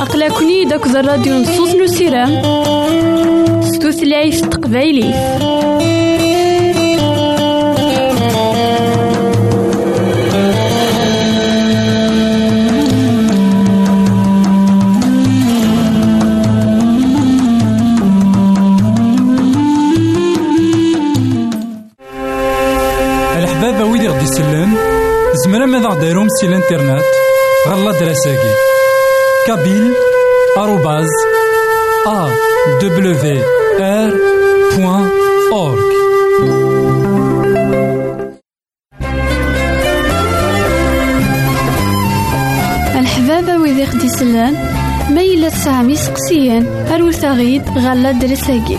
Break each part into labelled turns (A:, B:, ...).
A: أقلكني داك الراديو نصوص نسيرام ستوثلايف تقبايلي
B: سي الانترنت غالا دراساكي كابيل آروباز أ دبليو آر بوان أورك
A: الحبابة ويدي خدي سلان ما إلا تسعام يسقسيان أروت غيد غالا درساكي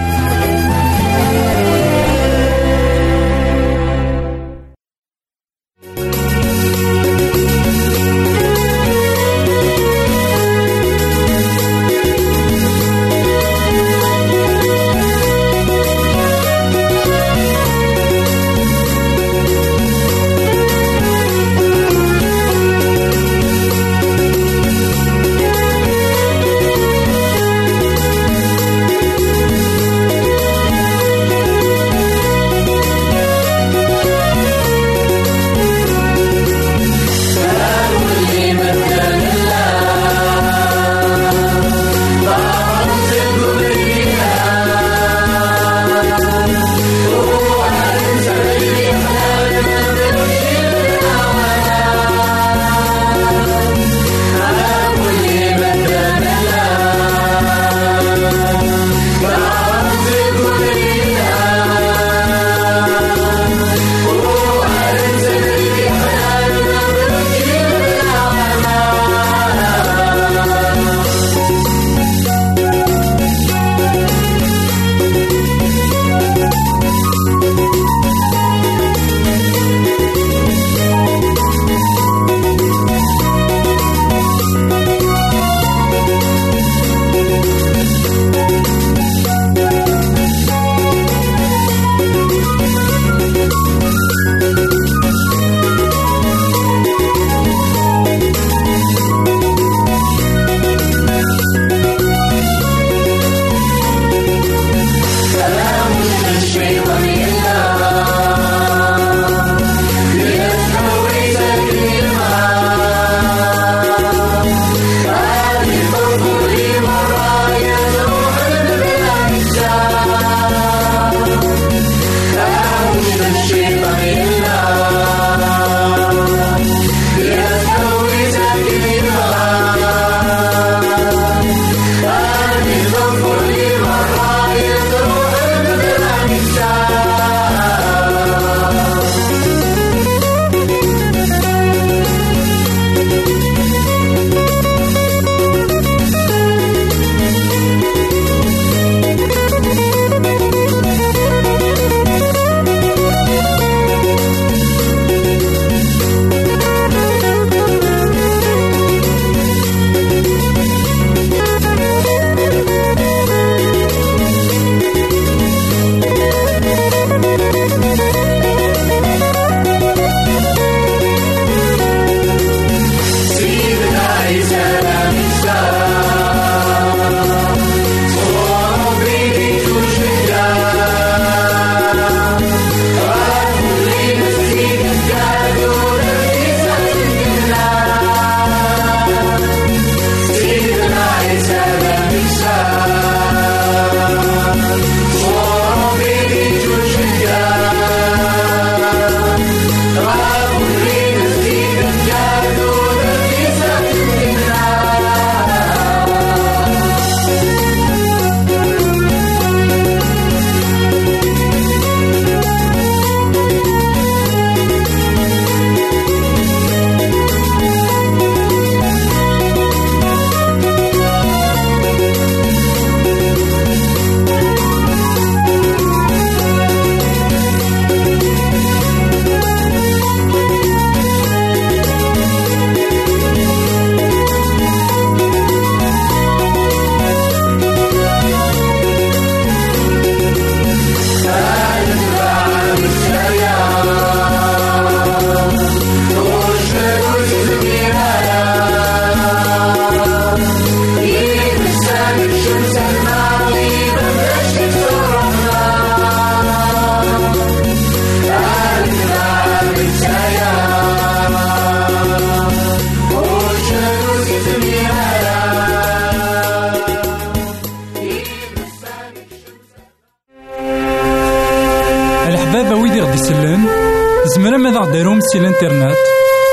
B: سي الانترنت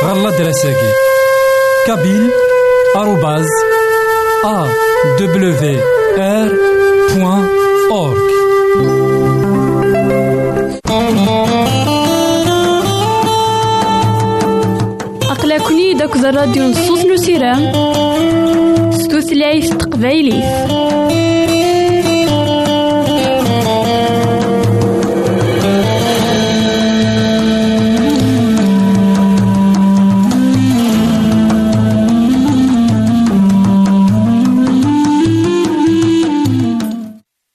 B: غالا دراساكي كابيل آروباز أ دبليو آر بوان أورك
A: أقلكني داك الراديو نصوص نسيرام ستوثلايف تقبايليف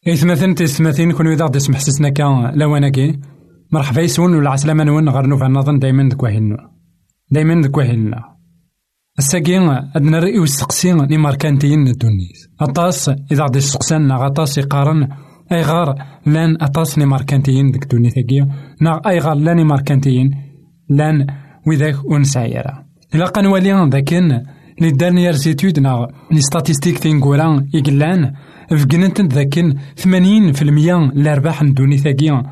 B: إثمثن تيستمثين كون إذا غدي سمح سسنا كا لواناكي مرحبا يسون ولا عسلامة نون غير نوفا نظن دايما دك واهلنا دايما دك واهلنا الساكي أدنا رأي وستقسي ني ماركانتيين الدونيس أطاس إذا غدي سقسان غطاس يقارن. أي غار لأن أطاس ني ماركانتيين ديك دونيتاكي نا أي غار لأن ماركانتيين لأن وذاك ونسعيرا إلا قنوالي ذاكن لي دانيير زيتود نا لي ستاتيستيك تينكورا يقلان فقننت ذاكن ثمانين في المية لأرباح ندوني ثاقيا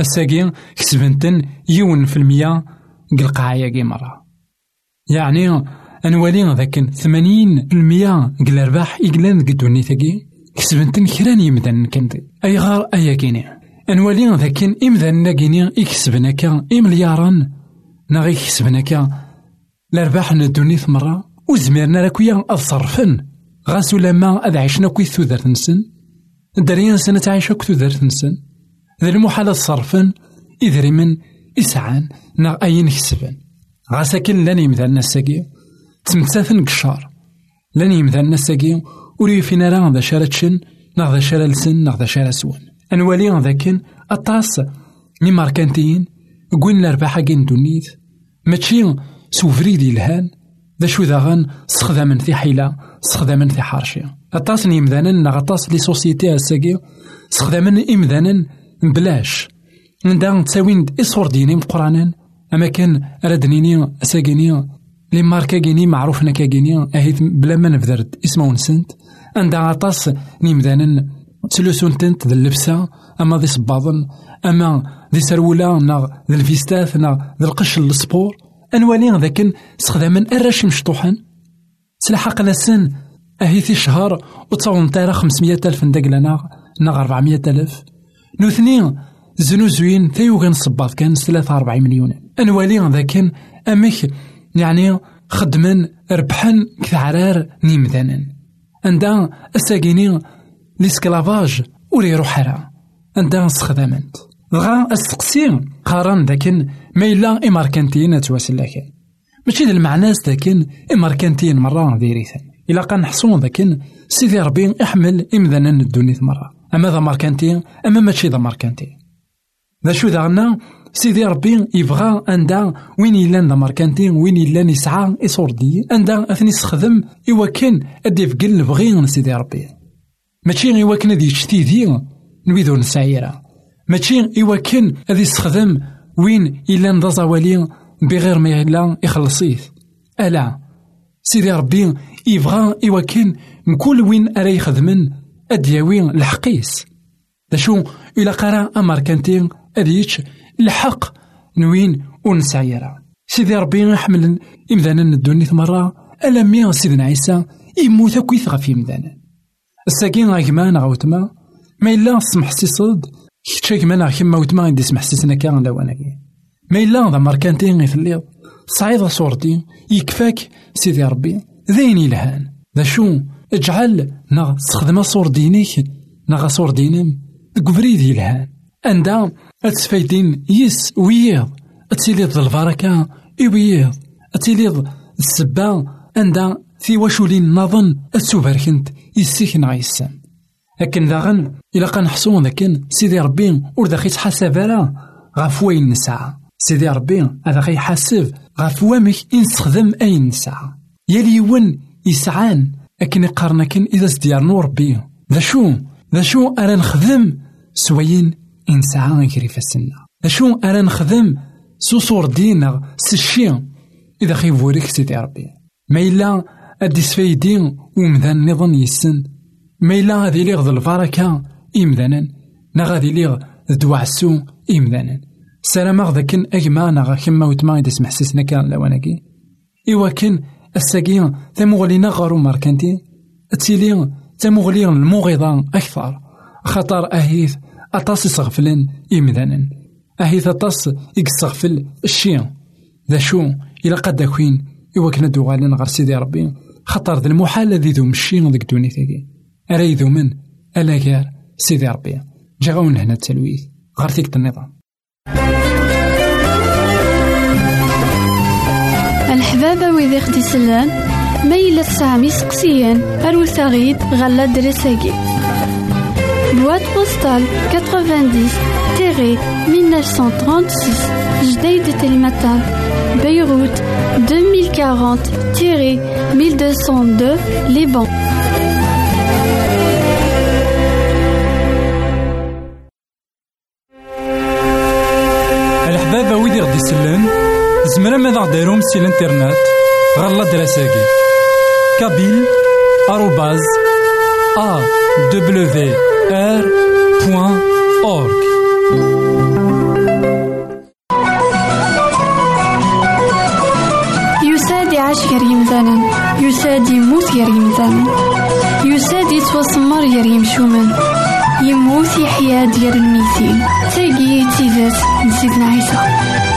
B: الساقي كسبنتن يون في المية قلقاعية مرة يعني أنوالي ذاكن ثمانين في المية قل أرباح إقلان قدوني ثاقي كسبنتن كران يمدن كنت أي غار أي كيني أنوالي ذاكن إمذن لاقيني إكسبناكا إمليارا نغي كسبناكا الأرباح ندوني ثمرة وزميرنا لكويا أصرفن غاسو لما أذ عيشنا كوي ثودرت نسن دريان تعيش كو ثودرت نسن ذا المحال صرفن إذرمن إسعان نا أين كسبن غاسا كن لأن يمثالنا الساقي تمتاثن قشار. لأن يمثالنا الساقي وري فينا راه ذا شارتشن نا ذا شارة لسن نا ذا شارة سون أنوالي ذاكن أطاس. ني ماركانتيين قوين الأرباح كين دونيت. ماشي سوفريدي الهان ذا شو ذاغن سخدمن في حيلة سخدمن في حارشي أطاس إمذانا نغ لي سوسيتي أساقي سخدمن إمذانا بلاش. ندا تساوين إصور ديني مقرانا أما كان ردنيني أساقيني لي ماركا كيني معروف نكاكيني أهيت بلا ما نفذرد إسمه نسنت عندها أطاس نيمذانا تلوسونتنت ذا اللبسة أما ذي صباضن أما ذي سرولا نغ ذي الفيستاث نغ ذي القش السبور. أنوالي ذاك استخداما أراش مشطوحا سلحق لسن أهي في شهر وتصون تارا خمسمية ألف ندق لنا نغ ربعمية ألف. نوثني زنوزوين تايوغان صباط كان ثلاثة أربعين مليون. أنوالي ذاك أمك يعني خدمن ربحن كثعرار نيمذانا عندها الساقيني ليسكلافاج ولي روحها عندها استخدامات دغا استقسي قارن داكن ما إلا إماركانتين تواسل لكن ماشي ذا المعنى داكن إماركانتين مرة ديريثا إلا قا نحصون داكن سيدي ربي أحمل إمذانا الدنيا مرة أما ذا ماركانتين أما ماشي ذا ماركانتين ذا شو داغنا سيدي ربي يبغى أندا وين يلان ذا ماركانتين وين يلان يسعى إصوردي أندا أثني يستخدم إوا كان أدي فقل بغي سيدي ربي. ماشي إوا كان أدي يشتي نويدو نسعيرا. ماشي إوا كان أدي يستخدم وين إلا نضاز والي بغير ما يلا يخلصيه ألا سيدي ربي يبغى إوا كان مكل وين أرا يخدمن أدياوي الحقيس دا شو إلا قرا أماركانتين أديتش الحق نوين ونسعيرا سيدي ربي يحمل إمذانا الدنيا مرة ألا مي سيدنا عيسى يموت كويث غف يمذانا الساكين غاكمان غاوتما ما إلا سمح صد كتشاك مانا كيما وتما غادي سمح سيسنا كان لواناكي ما إلا ذا ماركانتين غي الليض صعيد صورتي. يكفاك سيدي ربي. ذين يلهان ذا شو؟ اجعل نا تستخدم صور دينيك. نا صور دينم قبريد يلهان. عندها اتسفايدين يس ويض أتسيليض البركة ويض أتسيليض السبا. عندها في وشولين نظن. اتسوبركنت يسيك نعيسان. لكن داغن إلا قنحصو لكن سيدي ربي ور داخي تحاسب راه غاف وين نسعى سيدي ربي هذا غي حاسب غاف وامك ينستخدم أين نسعى يلي يون يسعان أكن يقارن كن إذا سديار نور ربي. ذا شو؟ ذا شو أرا نخدم سوين إنسعى غيري فالسنة ذا شو أرا نخدم سوسور دينا سشي؟ إذا خيفوريك سيدي ربي. ما إلا أدي سفايدين ومذان نظن يسن؟ ما إلا غادي ليغ ذا البركة إمذانا نا غادي ليغ ذا عسو إمذانا سلام ذاك أجمع نغا كما وتما إذا سمح سيسنا كان لواناكي إوا كان الساقين تمغلينا غارو ماركانتي تيلي تمغلي المغيضة أكثر. خطر أهيث أطاس يصغفلن إمذانا أهيث أطاس يقصغفل الشيء. ذا شو إلا قد أكوين إوا كنا دوغالين غير سيدي ربي. خطر ذا المحال الذي ذو مشي ذيك دونيتاكي أرا يذو من؟ ألا غير سيدي ربي. جاغون هنا التلويث. غير تيك النظام
A: الحبابة ويدي خدي سلان ميلة سامي سقسيان أروساغيد غلا دريساكي Boîte postale 90-1936 Jdeï de Télématin Beyrouth 2040-1202 Liban
B: يسلم زمرا غالا دراساكي كابيل آروباز أ دبليو آر بوان أورك
A: يساد يعيش غير يمثالا يساد يموت غير يمثالا يساد يتوسمر غير يمشومان يموت يحيا ديال الميتين. تاقي تيزات نسيتنا عيسى.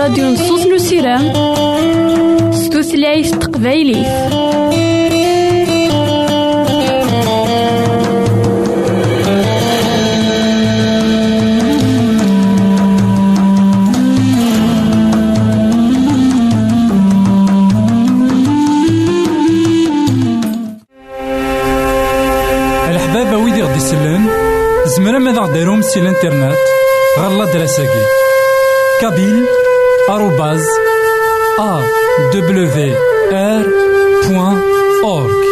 A: الراديو نصوص نسيرام ستوثلايف تقبايليت
B: ديروم سي الانترنت غالا دراساكي. كابيل آروباز أ دبليو آر بوان أورك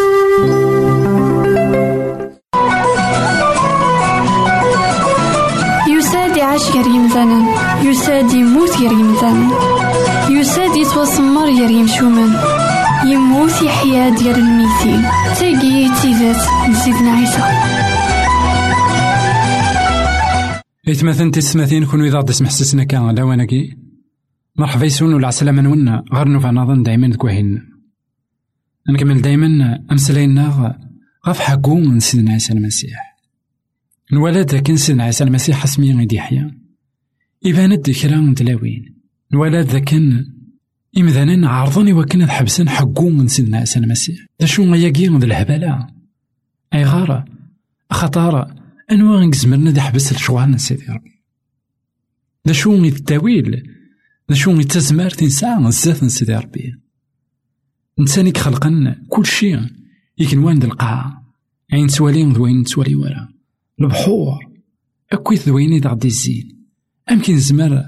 A: يساد يعيش غير يمثالا يساد يموت غير يمثالا يساد يتوسمر غير يمشومان يموت يحيا ديال الميتين. تاقي تيزات نسيتنا عيسى
B: إتمثل تسمثين كون إذا غدي سمح سسنا كان لواناكي مرحبا يسون ولا عسلامة نونا غير نوفا نظن دايما كواهين نكمل دايما أمسلاينا حقو من سيدنا عيسى المسيح. نولد كان سيدنا عيسى المسيح حسمي غيدي يحيى إبانت كرا تلاوين نولد ذاكن إمذانا عرضني وكنا حبسن حقو من سيدنا عيسى المسيح. دا شو غياكي ذا الهبالة أي غارة خطارة أنواع نزمرنا دي حبس الشوال سيدي ربي. دا شو شو غي التزمار تنسى زات سيدي ربي. نساني خلقن كل شيء يكن وين القاعة عين سوالين ذوين سوالي ورا. البحور. أكويت ذوين إذا غدي الزين أمكن زمر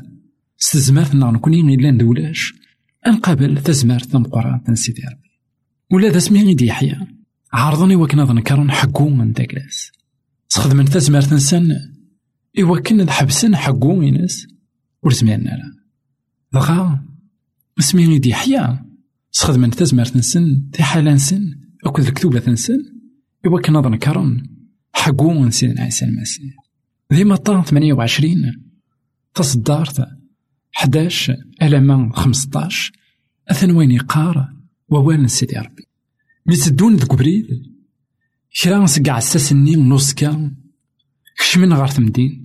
B: ستزمار نكوني غير لأن دولاش أنقابل تزمار تنقرا سيدي ربي. ولا ذا سمي غيدي يحيى. عارضني وكنا ذنكرن حقو من داكلاس تخدمن تزمرت نسن. إوا كنا حبسن حقو إنس ور سمعنا لا دغا اسمي غيدي حيا تخدمن تزمرت نسن تي حالا نسن أكد الكتوبة نسن إوا كنا ضنكرن حقو نسين عيسى المسيح ديما طان ثمانية وعشرين تصدارت حداش ألمان خمسطاش أثن وين يقار ووال سيدي ربي ميتدون ذك بريد كرا نسقع الساسني نوسكا كشمن غار تمدين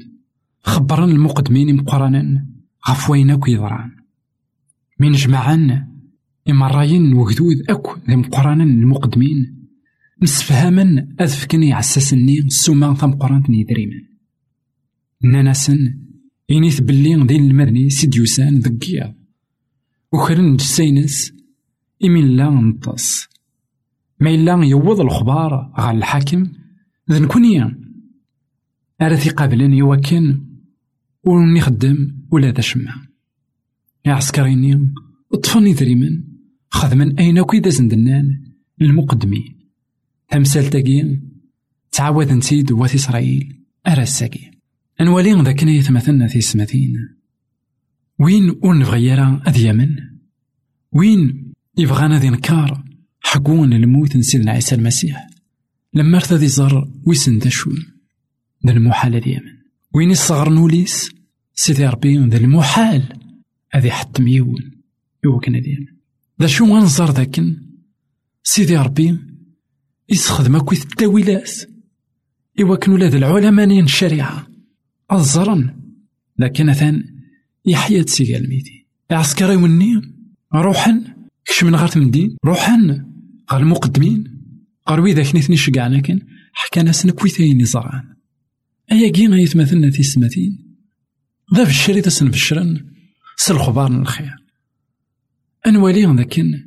B: خبرن المقدمين مقرانا غف وين أكو يضران من جمعان إما راين وجدود أكو ذي مقرانا المقدمين. مسفهما أذفكني عساسني سوما ثم قرانتني دريما ناناسن إنيث بلي ذي المرني سيديوسان ذكيا وخرن جسينس إمين لا نطس ما إلا يوض الخبار غال الحاكم ذا نكوني أرى قابلين يوكن وني خدم ولا ذا شمع. يا عسكريني طفني ذريمن خدمن أين كي زندنان؟ المقدمين تمثال تاقي تعاود نسيد وات إسرائيل. أرى الساقي. أنوالي ذاك يتمثلنا في سماتين. وين ونبغي يرى أذ وين يبغانا ذي نكار حقون الموت سيدنا عيسى المسيح. لما ارتدي زر ويسن دشون ذا المحال ديما وين الصغر نوليس؟ سيدي ربي ذا المحال. هذي حتم يون يوكنا ديما ذا شو غنزر ذاكن؟ سيدي ربي يسخدم كويت التاويلات. إوا كانوا ولاد العلماء الشريعة. الزرن لكن ثان يحيى تسيقال الميتي عسكري وني روحا كش من غير تمدين. روحا غير المقدمين غير ويدا كنيثني شقعنا كان. حكانا سنكويتين زرعان أيا كينا يتمثلنا في السماتين ذا في الشري تسن الشرن سالخبار الخير أنوالي ذاكن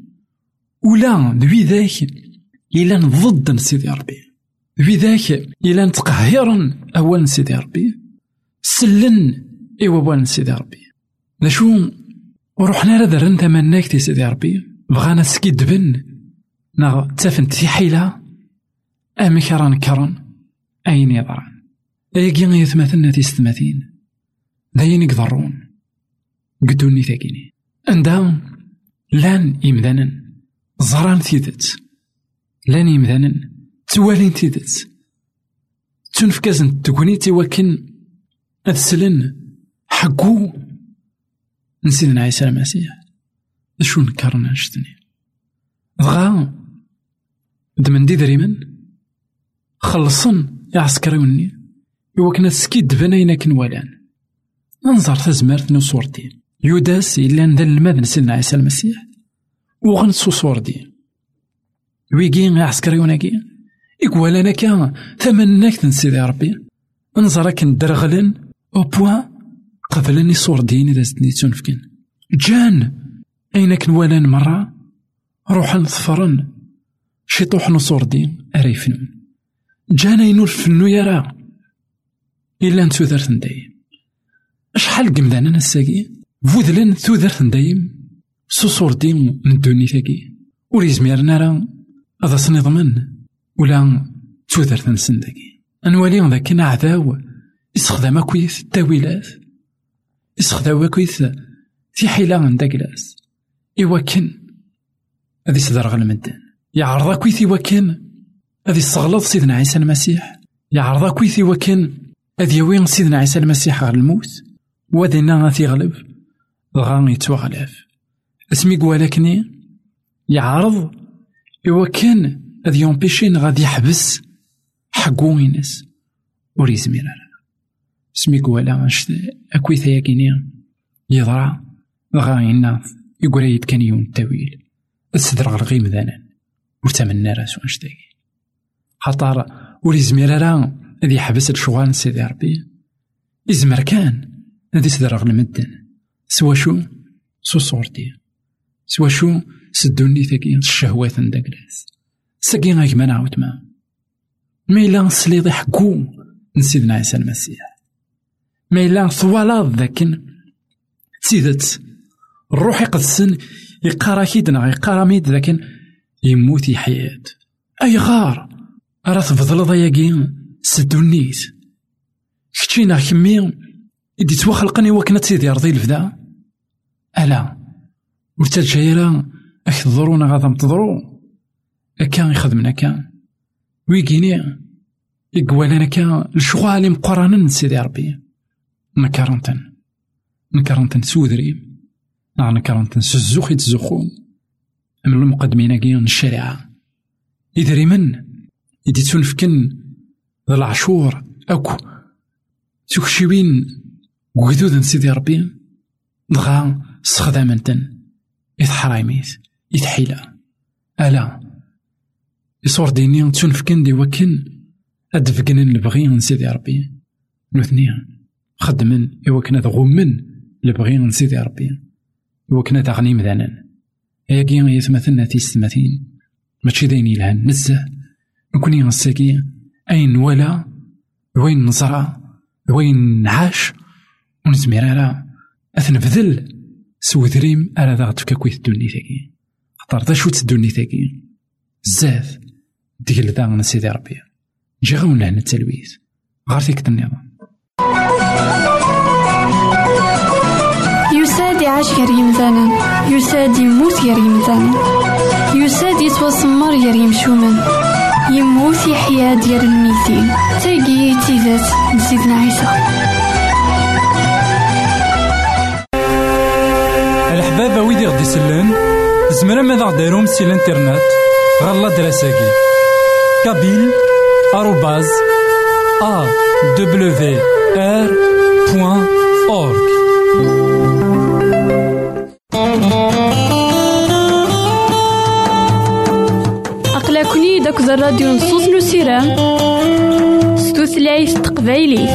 B: ولا ذوي ذاك إلا ضد سيدي ربي. ذوي ذاك إلا نتقهرا أول سيدي ربي. سلن إيوا وان سيدي ربي. نشو ورحنا راه تمناك تي سيدي ربي. بغانا سكيدبن نغ تافنت في حيلة. أمي كران كران أين يضران أيكي يثمثلنا تيستماثين داين يقدرون قدوني ثاكيني عندها لأن يمذانا زران ثيدت لأن يمذانا توالين ثيدت تنفكازن تكونيتي وكن أتسلن حقو. نسينا عيسى المسيح شو نكرنا شتني؟ دغا دمن دي دريمن. خلصن يعسكريوني إوا كنا سكيد بناينا كنوالان ننظر تزمارت نو صورتين يوداس إلا ذا الماذن سيدنا عيسى المسيح. وغن صوصور دي ويجي عسكري وناكي إقوال أنا كان ثمنك تنسيدي ربي. انظرك ندرغلن أو بوا قبلني صور دين إذا ستنيتون فكين جان! أينك نوالان مرة؟ روح نظفرن شي طوح نصور دين أريفن جانا ينور فنو يرى؟ إلا نتوذرت ندايم شحال قمدانا نساقي فوذلن توذرت ندايم سوسور دين من الدوني ثاقي. ور يزميرنا راه هذا سنضمن ولا توذرت نسن داكي أنوالي ذاك عذاو يستخدم كويس التاويلات يستخدم كويس في حيلة من داكلاس إوا كان هذي صدر المدن يعرض إوا كان هذي الصغلط سيدنا عيسى المسيح. يعرض إوا كان هذي وين سيدنا عيسى المسيح غير الموت وذينا غادي يغلب غا يتوغلف. اسمي قوالكني؟ يعرض إوا كان هذي يومبيشين غادي يحبس. حقو ينس. وريزمير سمي قوالا أكويثا ياكيني يضرع. غا يناف يقول يد كان يون التاويل. السدر غلغي مذانا وتمنى راسو اشتاقي خاطر وليزمير راه هذي يحبس الشغال سيدي ربي. يزمر كان. هذي سدر المدن سوا شو؟ سو صورتي. سوا شو؟ سدوني ثاكي الشهوات نداكلاس ساكي غاك ما نعاود ما. ما إلا سليضي حكو نسيدنا عيسى المسيح. ما إلا ثوالاد ذاكن. تيدت الروح يقدسن يقارا كيدنا يقارا ميد ذاكن. يموت يحياد أي غار؟ راه تفضل ضياقي سدونيت. كتشينا كمي إدي توخلقني وكنا تيدي رضي الفدا. ألا ورتا الجايرة أك تضرونا غادا متضرو أكا يخدمنا كان ويكيني يقوالنا كا الشغال مقرانا سيدي ربي. نكرنتن. نكرنتن سودري. نا نكرنتن سزوخ يتزخون من المقدمين كي الشريعة إذا من إدي تنفكن ذا العشور أكو. تكشيوين وقدود سيدي ربي دغا استخدامنتن إذ حرايميت إذ حيلة ألا يصور ديني تنفكن دي وكن أدفقن البغي من سيدي ربي. نوثنيا خدمن إوا كنا غمن البغي من سيدي ربي. إوا كنا تغني مذانا هياكي يثمثلنا تيستمثين ماشي داين يلهان نزه نكوني غساكي أين ولا؟ وين نزرع؟ وين نعاش؟ ونزمير على أثنبذل سوذريم على ذا تفكا كويث دوني ثاكي. خطر ذا شوت دوني ثاكي. بزاف. ديك ذا سيدي ربي. جي غون لهنا التلويث. غار فيك النظام.
A: يساد يعيش غير يمثالا يساد يموت غير يمثالا يساد يتوسمر غير يمشومن يموت يحيا ديال الميتين. تاقي تيزات نسيدنا عيسى.
B: زمرا ماذا غديرهم سي الانترنت غالا دراساكي كابيل آروباز أ دبليو آر بوان أورك
A: أقلكني داك الراديو نصوص نسيران ستوثلايف تقبايليف